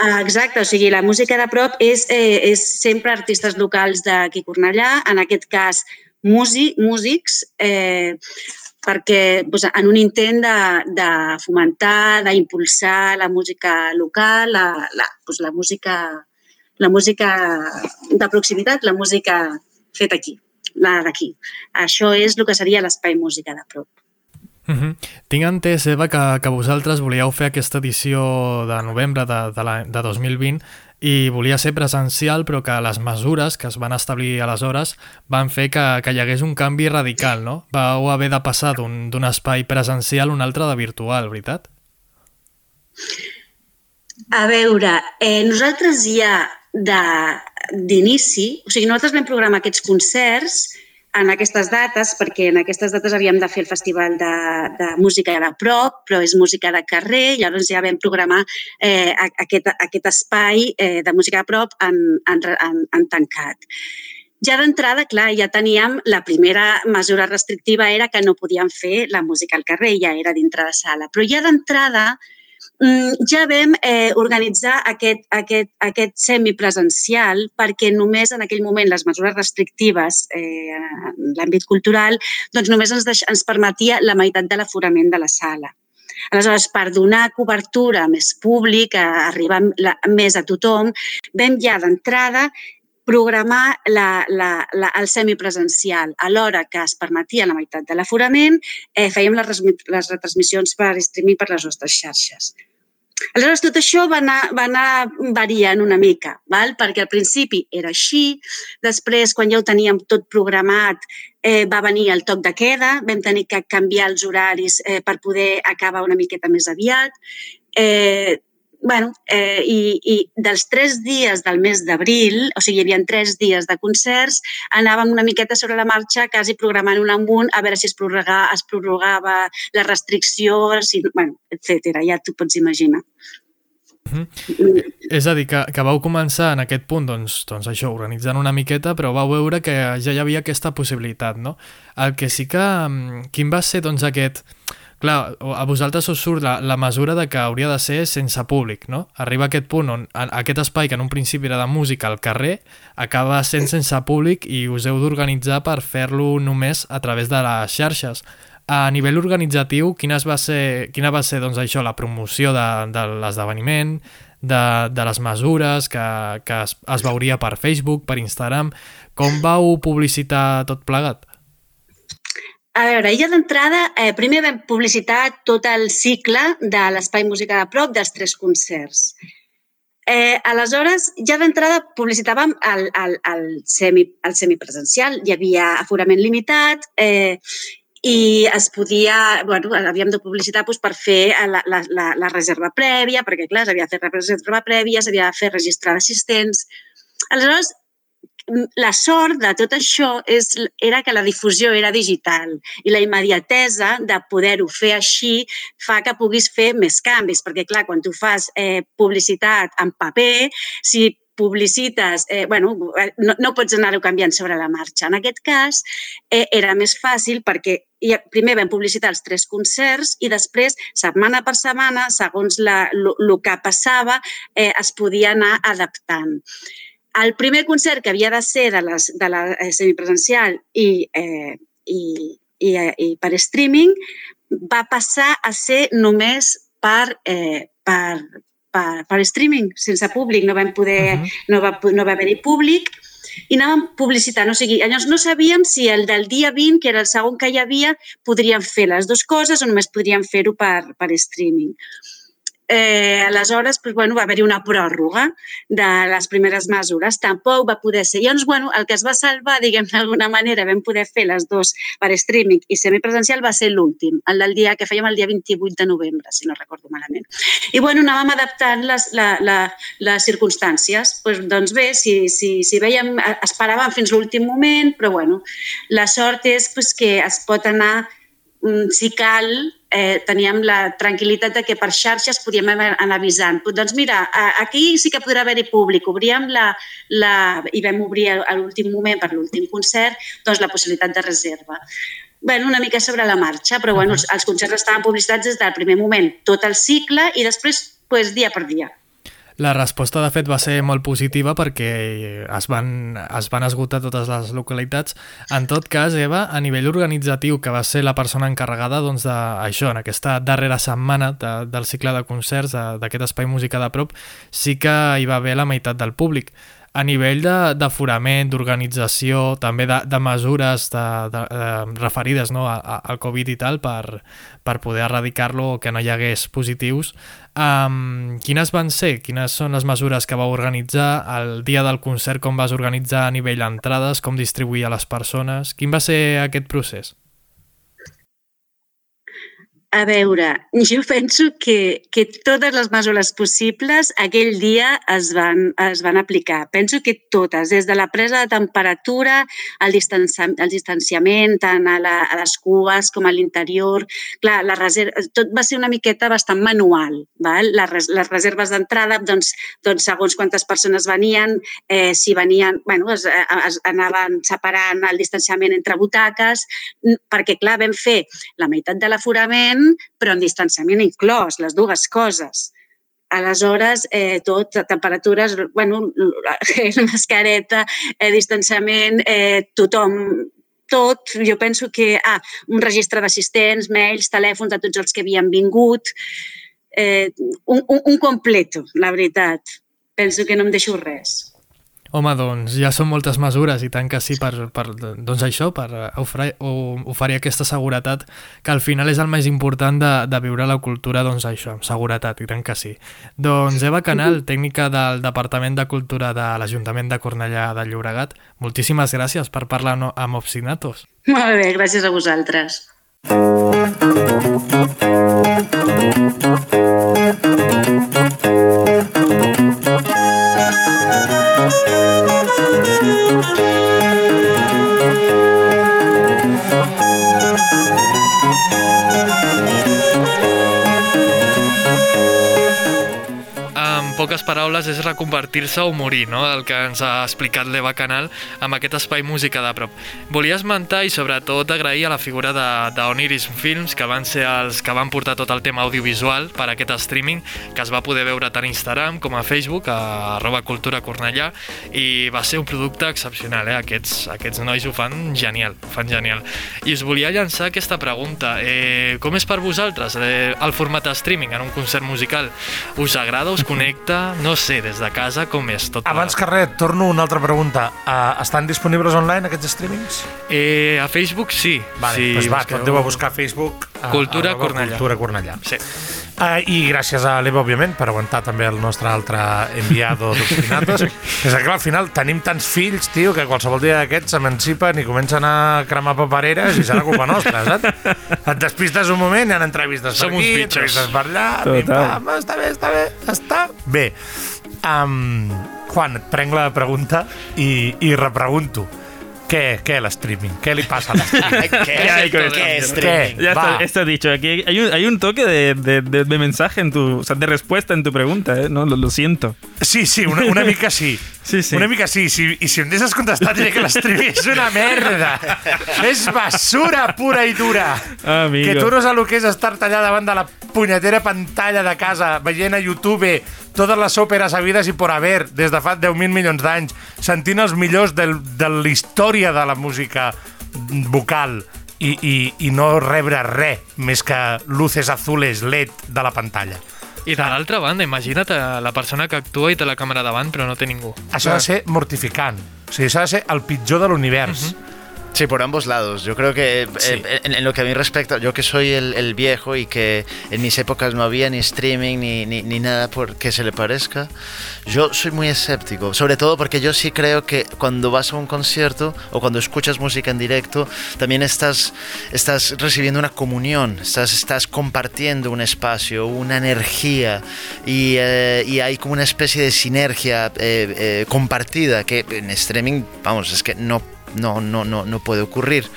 Ah, Exacte, o sigui, la música de prop és, eh, és sempre artistes locals d'aquí Cornellà, en aquest cas músic, músics, eh, perquè doncs, en un intent de, de fomentar, d'impulsar la música local, la, la, doncs, la, música, la música de proximitat, la música feta aquí, la d'aquí. Això és el que seria l'espai música de prop. Uh -huh. Tinc entès, Eva, que, que vosaltres volíeu fer aquesta edició de novembre de, de, la, de 2020 i volia ser presencial, però que les mesures que es van establir aleshores van fer que, que hi hagués un canvi radical, no? Vau haver de passar d'un espai presencial a un altre de virtual, veritat? A veure, eh, nosaltres ja d'inici, o sigui, nosaltres vam programar aquests concerts en aquestes dates, perquè en aquestes dates havíem de fer el festival de, de música de prop, però és música de carrer, i llavors ja vam programar eh, aquest, aquest espai eh, de música de prop en, en, en, en tancat. Ja d'entrada, clar, ja teníem la primera mesura restrictiva era que no podíem fer la música al carrer, ja era dintre de sala. Però ja d'entrada ja vam eh, organitzar aquest, aquest, aquest semipresencial perquè només en aquell moment les mesures restrictives eh, en l'àmbit cultural doncs només ens, deix, ens permetia la meitat de l'aforament de la sala. Aleshores, per donar cobertura més públic, a arribar la, més a tothom, vam ja d'entrada programar la, la, la, el semipresencial. A l'hora que es permetia la meitat de l'aforament, eh, fèiem les, les retransmissions per streaming per les nostres xarxes. Aleshores, tot això va anar, va anar variant una mica, val? perquè al principi era així, després, quan ja ho teníem tot programat, eh, va venir el toc de queda, vam tenir que canviar els horaris eh, per poder acabar una miqueta més aviat. Eh, bueno, eh, i, i dels tres dies del mes d'abril, o sigui, hi havia tres dies de concerts, anàvem una miqueta sobre la marxa, quasi programant un amb un, a veure si es prorrogava, es prorrogava la restricció, si, bueno, etc. Ja t'ho pots imaginar. És a dir, que, que vau començar en aquest punt, doncs, doncs això, organitzant una miqueta, però vau veure que ja hi havia aquesta possibilitat, no? El que sí que... mm, Quin va ser, doncs, aquest... Clar, a vosaltres us surt la, la mesura de que hauria de ser sense públic, no? Arriba a aquest punt on a- aquest espai que en un principi era de música al carrer acaba sent sense públic i us heu d'organitzar per fer-lo només a través de les xarxes. A nivell organitzatiu, quines va ser, quina va ser doncs, això, la promoció de, de l'esdeveniment, de, de les mesures que, que es, es veuria per Facebook, per Instagram, com vau publicitar tot plegat? A veure, ja d'entrada, eh, primer vam publicitar tot el cicle de l'Espai Música de Prop dels tres concerts. Eh, aleshores, ja d'entrada publicitàvem el, el, el, semi, el semipresencial. Hi havia aforament limitat eh, i es podia, bueno, havíem de publicitar doncs, per fer la, la, la, reserva prèvia, perquè, clar, s'havia de fer reserva prèvia, s'havia de fer registrar d'assistents. Aleshores, la sort de tot això és, era que la difusió era digital i la immediatesa de poder-ho fer així fa que puguis fer més canvis, perquè clar, quan tu fas eh, publicitat en paper, si publicites, eh, bueno, no, no pots anar-ho canviant sobre la marxa. En aquest cas, eh, era més fàcil perquè i primer vam publicitar els tres concerts i després, setmana per setmana, segons lo que passava, eh, es podia anar adaptant. El primer concert que havia de ser de, les, de la eh, semipresencial i, eh, i, i, eh, i per streaming va passar a ser només per, eh, per, per, per streaming, sense públic. No vam poder, uh -huh. no va, no va haver-hi públic i anàvem publicitant. O sigui, llavors no sabíem si el del dia 20, que era el segon que hi havia, podríem fer les dues coses o només podríem fer-ho per, per streaming. Eh, aleshores, doncs, bueno, va haver-hi una pròrroga de les primeres mesures. Tampoc va poder ser. Llavors, bueno, el que es va salvar, diguem d'alguna manera, vam poder fer les dues per streaming i semipresencial va ser l'últim, el del dia que fèiem el dia 28 de novembre, si no recordo malament. I bueno, anàvem adaptant les, la, la, les circumstàncies. Pues, doncs bé, si, si, si veiem, esperàvem fins l'últim moment, però bueno, la sort és pues, que es pot anar si cal, eh, teníem la tranquil·litat de que per xarxes podíem anar avisant. Doncs mira, aquí sí que podrà haver-hi públic. Obríem la, la, i vam obrir a a l'últim moment, per l'últim concert, doncs la possibilitat de reserva. Bueno, una mica sobre la marxa, però bueno, els, els concerts estaven publicitats des del primer moment, tot el cicle i després pues, dia per dia. La resposta, de fet, va ser molt positiva perquè es van, es van esgotar totes les localitats. En tot cas, Eva, a nivell organitzatiu, que va ser la persona encarregada doncs, d'això, en aquesta darrera setmana de, del cicle de concerts d'aquest espai música de prop, sí que hi va haver la meitat del públic. A nivell d'aforament, d'organització, també de, de mesures de, de, de, referides no, a, a, al Covid i tal per, per poder erradicar-lo o que no hi hagués positius, um, quines van ser? Quines són les mesures que vau organitzar el dia del concert? Com vas organitzar a nivell d'entrades? Com distribuir a les persones? Quin va ser aquest procés? A veure, jo penso que, que totes les mesures possibles aquell dia es van, es van aplicar. Penso que totes, des de la presa de temperatura, el, distanci, el distanciament, tant a, la, a les cues com a l'interior, clar, la reserva, tot va ser una miqueta bastant manual. Val? Les, les reserves d'entrada, doncs, doncs, segons quantes persones venien, eh, si venien, bueno, es, es anaven separant el distanciament entre butaques, perquè, clar, vam fer la meitat de l'aforament, però amb distanciament inclòs, les dues coses. Aleshores, eh, tot, temperatures, bueno, *laughs* mascareta, eh, distanciament, eh, tothom, tot, jo penso que, ah, un registre d'assistents, mails, telèfons de tots els que havien vingut, eh, un, un, un completo, la veritat. Penso que no em deixo res. Home, doncs ja són moltes mesures i tant que sí per, per doncs això, per oferir, oferir aquesta seguretat que al final és el més important de, de viure la cultura, doncs això, amb seguretat, i tant que sí. Doncs Eva Canal, tècnica del Departament de Cultura de l'Ajuntament de Cornellà de Llobregat, moltíssimes gràcies per parlar no- amb Obstinatos. Molt bé, gràcies a vosaltres. Paraules, és reconvertir-se o morir, no? el que ens ha explicat l'Eva Canal amb aquest espai música de prop. Volia esmentar i sobretot agrair a la figura de- d'Oniris Films, que van ser els que van portar tot el tema audiovisual per a aquest streaming, que es va poder veure tant a Instagram com a Facebook, a arroba cultura Cornellà, i va ser un producte excepcional, eh? Aquests, aquests nois ho fan genial, ho fan genial. I us volia llançar aquesta pregunta. Eh, com és per vosaltres eh, el format de streaming en un concert musical? Us agrada, us *laughs* connecta? No sé, des de casa com és tot? Abans que res, torno una altra pregunta. Uh, estan disponibles online aquests streamings? Eh, a Facebook sí. Vale, sí, doncs va, busqueu- tot deu a buscar a Facebook. a- Cultura arroba Cornellà. Cultura Cornellà. Sí. Uh, I gràcies a l'Eva, òbviament, per aguantar també el nostre altre enviado *laughs* d'Obstinatos. és que, clar, al final tenim tants fills, tio, que qualsevol dia d'aquests s'emancipen i comencen a cremar papereres i serà culpa nostra, saps? Et despistes un moment, hi ha entrevistes per Som uns aquí, entrevistes per allà, pim-pam, està bé, està bé, està bé. Um, Juan, et prenc la pregunta i, i repregunto. Què, què l'streaming? Què li passa a l'streaming? ¿Qué, hay con ¿Qué esto? streaming? Ya está, está dicho. Aquí hay un, hay un toque de, de- de- de mensaje en tu. O sea, de respuesta en tu pregunta, ¿eh? No, lo, lo siento. Sí, sí, una, una mica sí. *laughs* Sí, sí. Una mica sí. sí. I si em deixes contestar, diré que l'streaming és una merda. és basura pura i dura. Amigo. Que tu no saps el que és estar tallat davant de la punyetera pantalla de casa, veient a YouTube totes les òperes havides i por haver des de fa 10.000 milions d'anys, sentint els millors del, de la història de la música vocal i, i, i no rebre res més que luces azules LED de la pantalla. I de l'altra banda, imagina't a la persona que actua i té la càmera davant però no té ningú. Això ha de ser mortificant. O sigui, això ha de ser el pitjor de l'univers. Sí, por ambos lados. Yo creo que eh, Sí. en, en lo que a mí respecta, yo que soy el, el viejo y que en mis épocas no había ni streaming ni, ni, ni nada por que se le parezca, yo soy muy escéptico. Sobre todo porque yo sí creo que cuando vas a un concierto o cuando escuchas música en directo, también estás, estás recibiendo una comunión, estás, estás compartiendo un espacio, una energía y, eh, y hay como una especie de sinergia eh, eh, compartida que en streaming, vamos, es que no no, no, no, no puede ocurrir.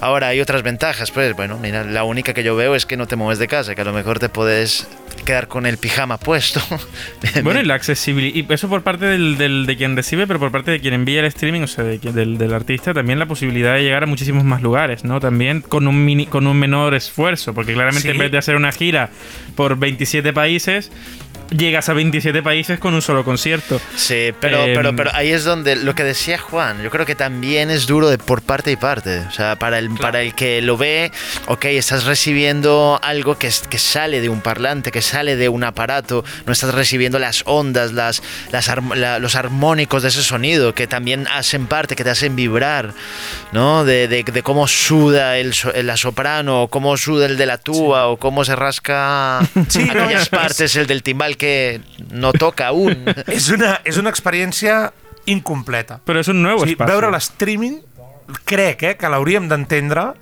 Ahora hay otras ventajas, pues bueno, mira, la única que yo veo es que no te mueves de casa, que a lo mejor te puedes quedar con el pijama puesto. *laughs* Bueno, y la accesibilidad. Y eso por parte del, del- de quien recibe, pero por parte de quien envía el streaming, o sea, de del, del artista, también la posibilidad de llegar a muchísimos más lugares, ¿no? También con un, mini, con un menor esfuerzo, porque claramente Sí. en vez de hacer una gira por 27 países, llegas a 27 países con un solo concierto. Sí, pero, Em, pero, pero ahí es donde lo que decía Juan, yo creo que también es duro de por parte y parte. O sea, para el, para el que lo ve, ok, estás recibiendo algo que, es- que sale de un parlante, que sale de un aparato, no estás recibiendo las ondas, las, las la- los armónicos de ese sonido que también hacen parte, que te hacen vibrar, ¿no? De, de- de cómo suda el, la soprano, o cómo suda el de la tuba, o cómo se rasca *laughs* Sí, no, aquellas es- partes el del timbal que no toca aún. *laughs* És una, és una experiència incompleta. Pero es un nuevo O sigui, espacio. veure l'streaming, crec eh, que l'hauríem d'entendre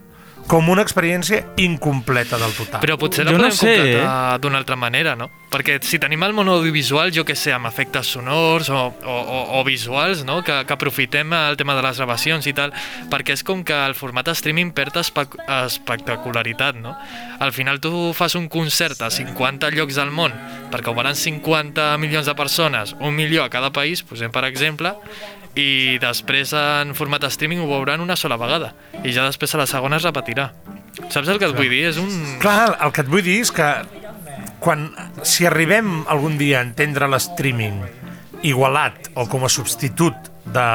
com una experiència incompleta del total. Però potser la Jo no podem sé, completar d'una altra manera, no? Perquè si tenim el món audiovisual, jo que sé, amb efectes sonors o, o, o, o visuals, no? Que, que aprofitem el tema de les gravacions i tal, perquè és com que el format streaming perd espe espectacularitat, no? Al final tu fas un concert a 50 llocs del món perquè ho veuran 50 milions de persones, un milió a cada país, posem per exemple, i després en format streaming ho veuran una sola vegada i ja després a la segona es repetirà. Saps el que et vull dir? És un... Clar, el que et vull dir és que quan, si arribem algun dia a entendre l'streaming igualat o com a substitut de,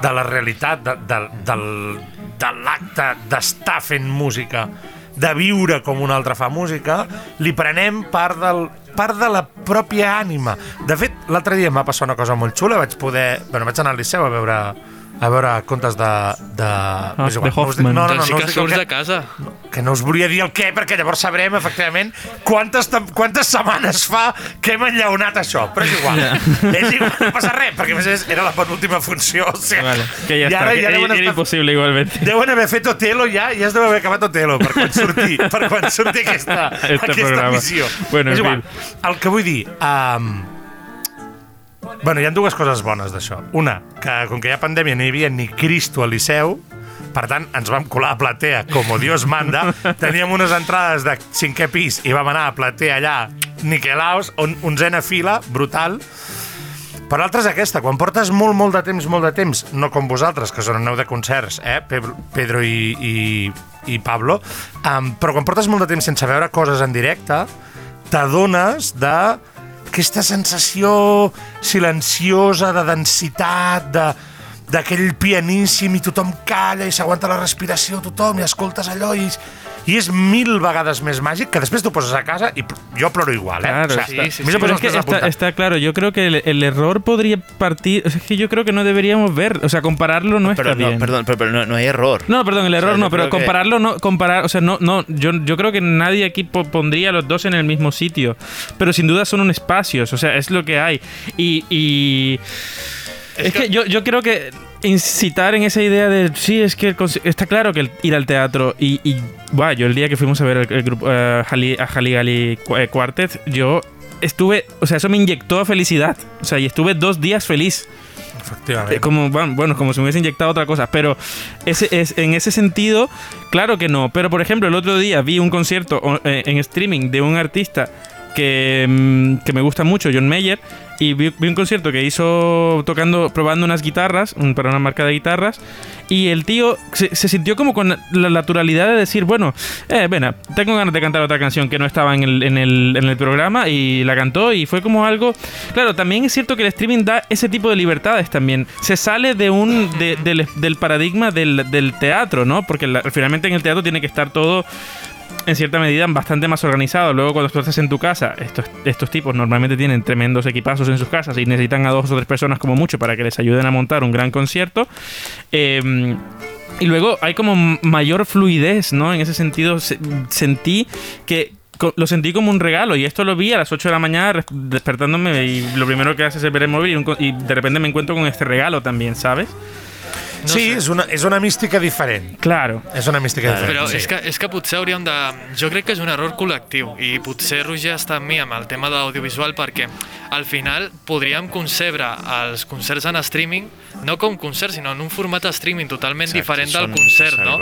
de la realitat, de, de, del, de l'acte d'estar fent música, de viure com un altre fa música, li prenem part, del, part de la pròpia ànima. De fet, l'altre dia em va passar una cosa molt xula, vaig poder... Bueno, vaig anar al Liceu a veure a veure contes de... de, Ah, és igual, de no Hoffman. No, no, no, doncs no us que surts de casa. que no us volia dir el què, perquè llavors sabrem, efectivament, quantes, quantes setmanes fa que hem enllaunat això. Però és igual. és igual, no passa res, perquè a més a més era la penúltima funció. O sigui, Vale, que i ara que ja era, estar, imposible igualmente. deuen haver fet Otelo ja, ja es deu haver acabat Otelo per quan surti, per quan surti aquesta, Este aquesta programa. missió. Bueno, és en igual. El que vull dir... Um, Bueno, hi ha dues coses bones d'això. Una, que com que hi ha pandèmia no hi havia ni Cristo al Liceu, per tant, ens vam colar a platea com Dios manda, *laughs* teníem unes entrades de cinquè pis i vam anar a platea allà niquelaos, on, onzena fila, brutal. Per l'altra és aquesta, quan portes molt, molt de temps, molt de temps, no com vosaltres, que us aneu de concerts, eh? Pe- Pedro i, i, i Pablo, um, però quan portes molt de temps sense veure coses en directe, t'adones de aquesta sensació silenciosa, de densitat, de d'aquell pianíssim i tothom calla i s'aguanta la respiració tothom i escoltes allò i, i és mil vegades més màgic que després t'ho poses a casa i jo ploro igual, eh? Claro, O sea, está, Pero es que claro, yo creo que el, el error podría partir, o sea, es que yo creo que no deberíamos ver, o sea, compararlo no Pero está no, bien. perdón, pero, pero no, no hay error. No, perdón, el error O sea, yo no, pero que- compararlo no, comparar, o sea, no, no, yo, yo creo que nadie aquí po- pondría los dos en el mismo sitio, pero sin duda son un espacios, o sea, es lo que hay. Y, y es, que, yo, yo creo que incitar en esa idea de, sí, es que el está claro que el ir al teatro y, y yo el día que fuimos a ver el, el grupo Jali- a Haligali Qu- eh, Quartet, yo estuve, o sea, eso me inyectó felicidad, o sea, y estuve dos días feliz. Efectivament. Eh, Como, bueno, como si me hubiese inyectado otra cosa. Pero ese, es, en ese sentido, claro que no. Pero, por ejemplo, el otro día vi un concierto en streaming de un artista que, mm, que me gusta mucho, John Mayer, y vi, vi un concierto que hizo tocando, probando unas guitarras, para una marca de guitarras, y el tío se, se sintió como con la naturalidad de decir, bueno, eh, ven, tengo ganas de cantar otra canción que no estaba en el, en, el, en el programa, y la cantó, y fue como algo... Claro, también es cierto que el streaming da ese tipo de libertades también. Se sale de un de- del, del paradigma del, del teatro, ¿no? Porque la- finalmente en el teatro tiene que estar todo en cierta medida bastante más organizado. Luego cuando tú estás en tu casa, estos, estos tipos normalmente tienen tremendos equipazos en sus casas y necesitan a dos o tres personas como mucho para que les ayuden a montar un gran concierto. Eh, y luego hay como mayor fluidez, ¿no? En ese sentido se- sentí que lo sentí como un regalo y esto lo vi a las 8 de la mañana despertándome y lo primero que haces es ver el móvil y, y de repente me encuentro con este regalo también, ¿sabes? Sí, és una, és una mística diferent. Claro. És una mística diferent. Però sí. és, que, és que potser hauríem de... Jo crec que és un error col·lectiu i potser Roger està amb mi amb el tema de l'audiovisual perquè al final podríem concebre els concerts en streaming no com concerts, sinó en un format de streaming totalment Exacte, diferent del concert, no?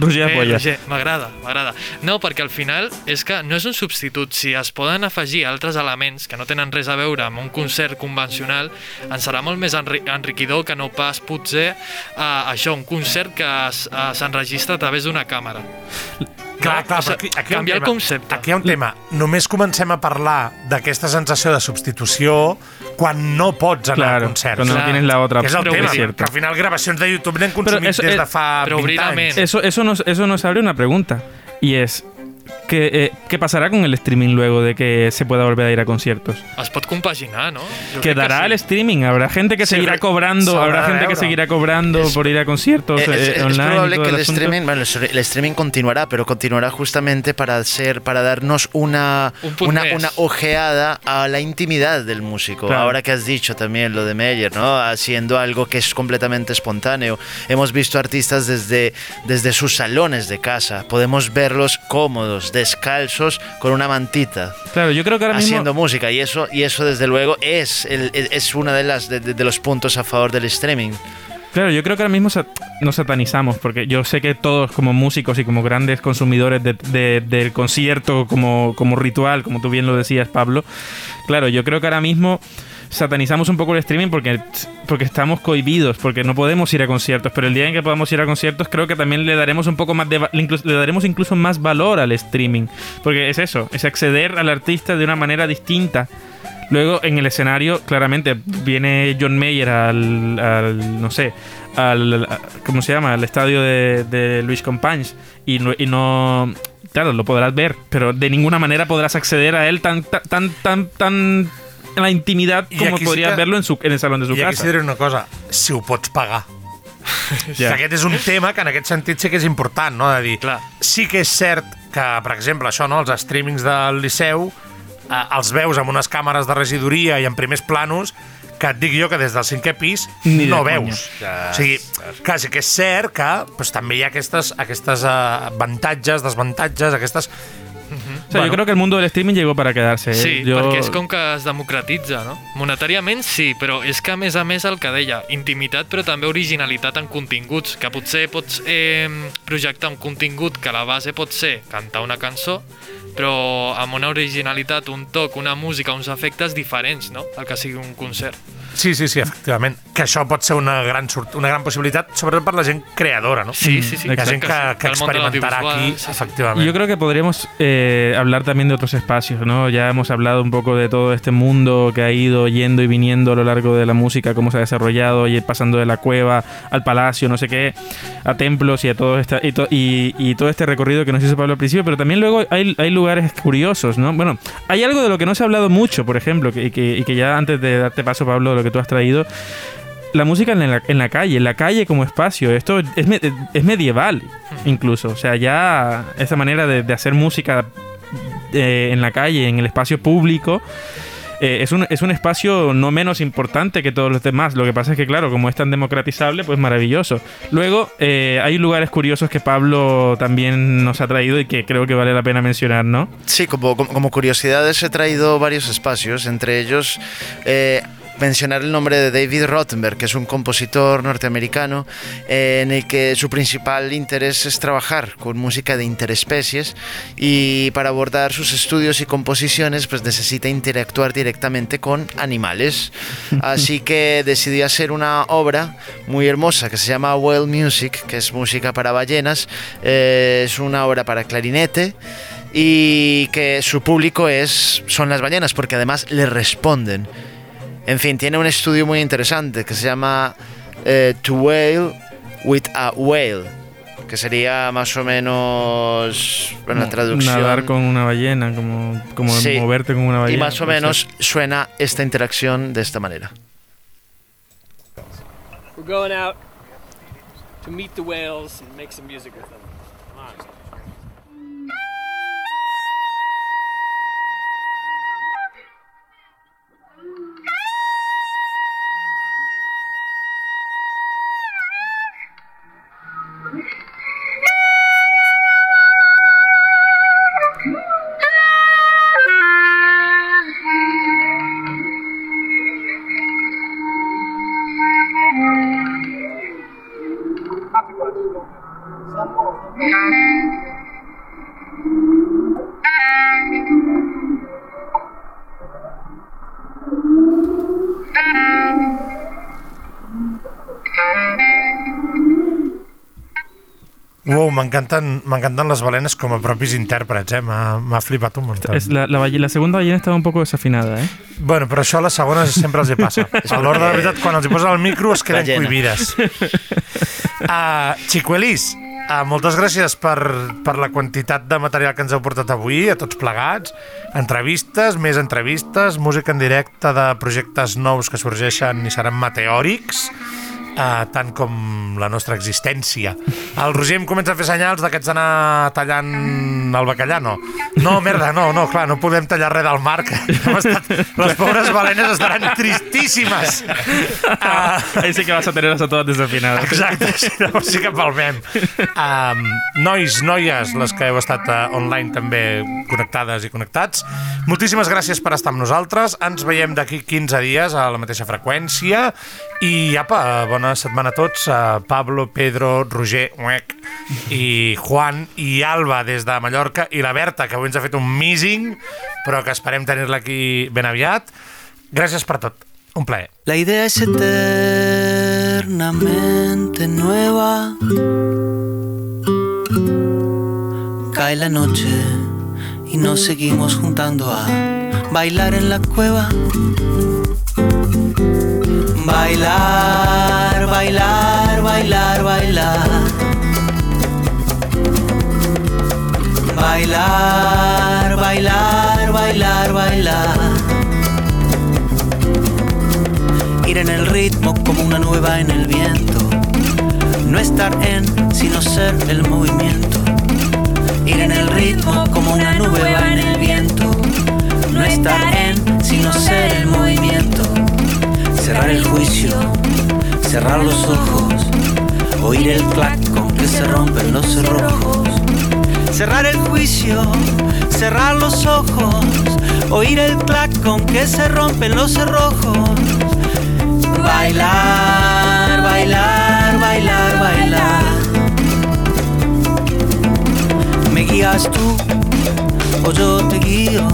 Roger Eh. Roger, m'agrada, m'agrada. No, perquè al final és que no és un substitut. Si es poden afegir altres elements que no tenen res a veure amb un concert convencional, ens serà molt més enri enriquidor que no pas potser eh, això, un concert que eh, s'enregistra a través d'una càmera. Clar, clar, però aquí, aquí canviar el concepte. Aquí hi ha un tema. Només comencem a parlar d'aquesta sensació de substitució quan no pots anar Claro, a concerts. cuando no tienes la otra Que és el tema, cierto. que al final gravacions de YouTube n'hem consumit eso, des de fa però 20 obrirament. anys. Eso, eso, nos, eso nos abre una pregunta y es ¿qué, eh, ¿qué pasará con el streaming luego de que se pueda volver a ir a conciertos? Es pot compaginar, no? ¿Quedará que el streaming? ¿Habrà gente que Sí, seguirá cobrando? ¿Habrá gente que seguirá cobrando Es- por ir a conciertos Es, eh, es y probable todo que el, streaming, bueno, el streaming continuará, pero continuará justamente para hacer, para darnos una, Un una, ojeada a la intimidad del músico. Claro. Ahora que has dicho también lo de Meyer, ¿no? Haciendo algo que es completamente espontáneo. Hemos visto artistas desde, desde sus salones de casa. Podemos verlos cómodos, descalzos, con una mantita. Claro, yo creo que ahora haciendo mismo... música y eso y eso desde luego es el- es una de las de, los puntos a favor del streaming Claro, yo creo que ahora mismo nos satanizamos, porque yo sé que todos como músicos y como grandes consumidores de- de- del concierto como, como ritual, como tú bien lo decías, Pablo, claro, yo creo que ahora mismo satanizamos un poco el streaming porque, porque estamos cohibidos, porque no podemos ir a conciertos, pero el día en que podamos ir a conciertos creo que también le daremos un poco más de le daremos incluso más valor al streaming, porque es eso, es acceder al artista de una manera distinta. Luego en el escenario, claramente, viene John Mayer al, al, no sé, al, ¿cómo se llama? Al estadio de, Luis Companys y no, y no, claro, lo podrás ver, pero de ninguna manera podrás acceder a él tan, tan, tan, tan, la intimidad I como aquí sí que- verlo en, su, en el salón de su I aquí casa. s'hi diré una cosa, si ho pots pagar. *laughs* Que aquest és un tema que en aquest sentit sí que és important, no? De dir, Clar. sí que és cert que, per exemple, això, no? els streamings del Liceu eh, els veus amb unes càmeres de regidoria i en primers planos que et dic jo que des del cinquè pis Ni no conya. veus. O sigui, clar, sí que és cert que doncs, també hi ha aquestes, aquestes uh, avantatges, desvantatges, aquestes... O sea, Bueno. yo creo que el mundo del streaming llegó para quedarse. ¿eh? Sí, yo... perquè és com que es democratitza, no? Monetàriament sí, però és que a més a més el que deia, intimitat però també originalitat en continguts, que potser pots eh, projectar un contingut que la base pot ser cantar una cançó, però amb una originalitat, un toc, una música, uns efectes diferents, no? El que sigui un concert. Sí, sí, sí, efectivament. Que això pot ser una gran, una gran possibilitat, sobretot per la gent creadora, ¿no? Sí, sí, sí, ha gent que, que l'audiovisual, aquí, sí, sí. efectivament. Yo creo que podríamos eh, hablar también de otros espacios, ¿no? Ya hemos hablado un poco de todo este mundo que ha ido yendo y viniendo a lo largo de la música, cómo se ha desarrollado, y pasando de la cueva al palacio, no sé qué, a templos y a todo esta, y, to- y- y todo este recorrido que nos hizo Pablo al principio, pero también luego hay, hay lugares curiosos, ¿no? Bueno, hay algo de lo que no se ha hablado mucho, por ejemplo, que, y que, y que ya antes de darte paso, Pablo, de lo que tú has traído, la música en la, en la calle, en la calle como espacio. Esto es, es medieval, incluso. O sea, ya esa manera de, de hacer música eh, en la calle, en el espacio público. eh, es, un, es un espacio no menos importante que todos los demás. Lo que pasa es que, claro, como es tan democratizable, pues maravilloso. Luego, eh, hay lugares curiosos que Pablo también nos ha traído y que creo que vale la pena mencionar, ¿no? Sí, como, como, como curiosidades he traído varios espacios, entre ellos eh, mencionar el nombre de David Rottenberg, que es un compositor norteamericano eh, en el que su principal interés es trabajar con música de interespecies y para abordar sus estudios y composiciones pues necesita interactuar directamente con animales. *laughs* Así que decidió hacer una obra muy hermosa que se llama Whale Music, que es música para ballenas. Eh, es una obra para clarinete y que su público es son las ballenas porque además le responden. En fin, tiene un estudio muy interesante que se llama eh, To Whale with a Whale, que sería más o menos bueno, la traducción. Nadar con una ballena, como, como Sí. moverte con una y ballena. más o ser. menos suena esta interacción de esta manera. We're going out to meet the whales and make some music with them. M'encanten les balenes com a propis intèrprets, eh? M'ha m'ha flipat un munt. La, la, la segunda ballena estaba un poco desafinada, ¿eh? Bueno, però això a les segones sempre els hi passa. *laughs* A l'hora de la veritat, quan els hi posen el micro es queden cohibides. *laughs* Uh, Xicuelis, uh, moltes gràcies per, per la quantitat de material que ens heu portat avui, a tots plegats. Entrevistes, més entrevistes, música en directe de projectes nous que sorgeixen i seran meteòrics, uh, tant com la nostra existència. El Roger em comença a fer senyals de que ets d'anar tallant el bacallà, no? No, merda, no, no, clar, no podem tallar res del mar, que hem estat... Les pobres balenes estaran tristíssimes. Uh, Ahí sí que vas a tenerlas a todas desafinadas. Exacte, sí, llavors sí que palmem. Um, nois, noies, les que heu estat uh, online també connectades i connectats, moltíssimes gràcies per estar amb nosaltres. Ens veiem d'aquí 15 dies a la mateixa freqüència i apa, bona setmana a tots. Uh, Pablo, Pedro, Roger, Uec, i Juan i Alba des de Mallorca i la Berta, que avui ens ha fet un meeting, però que esperem tenir-la aquí ben aviat. Gràcies per tot. Un plaer. La idea es eternamente nueva. Cae la noche y nos seguimos juntando a bailar en la cueva. Bailar, bailar, bailar, bailar. Bailar, bailar, bailar, bailar. Ir en el ritmo como una nube va en el viento. No estar en, sino ser el movimiento. Ir en el ritmo como una nube va en el viento. No estar en, sino ser el movimiento. Cerrar el juicio, cerrar los ojos. Oír el clac con que se rompen los cerrojos. Cerrar el juicio, cerrar los ojos, oír el clacón que se rompen los cerrojos. Bailar, bailar, bailar, bailar. Me guías tú o yo te guío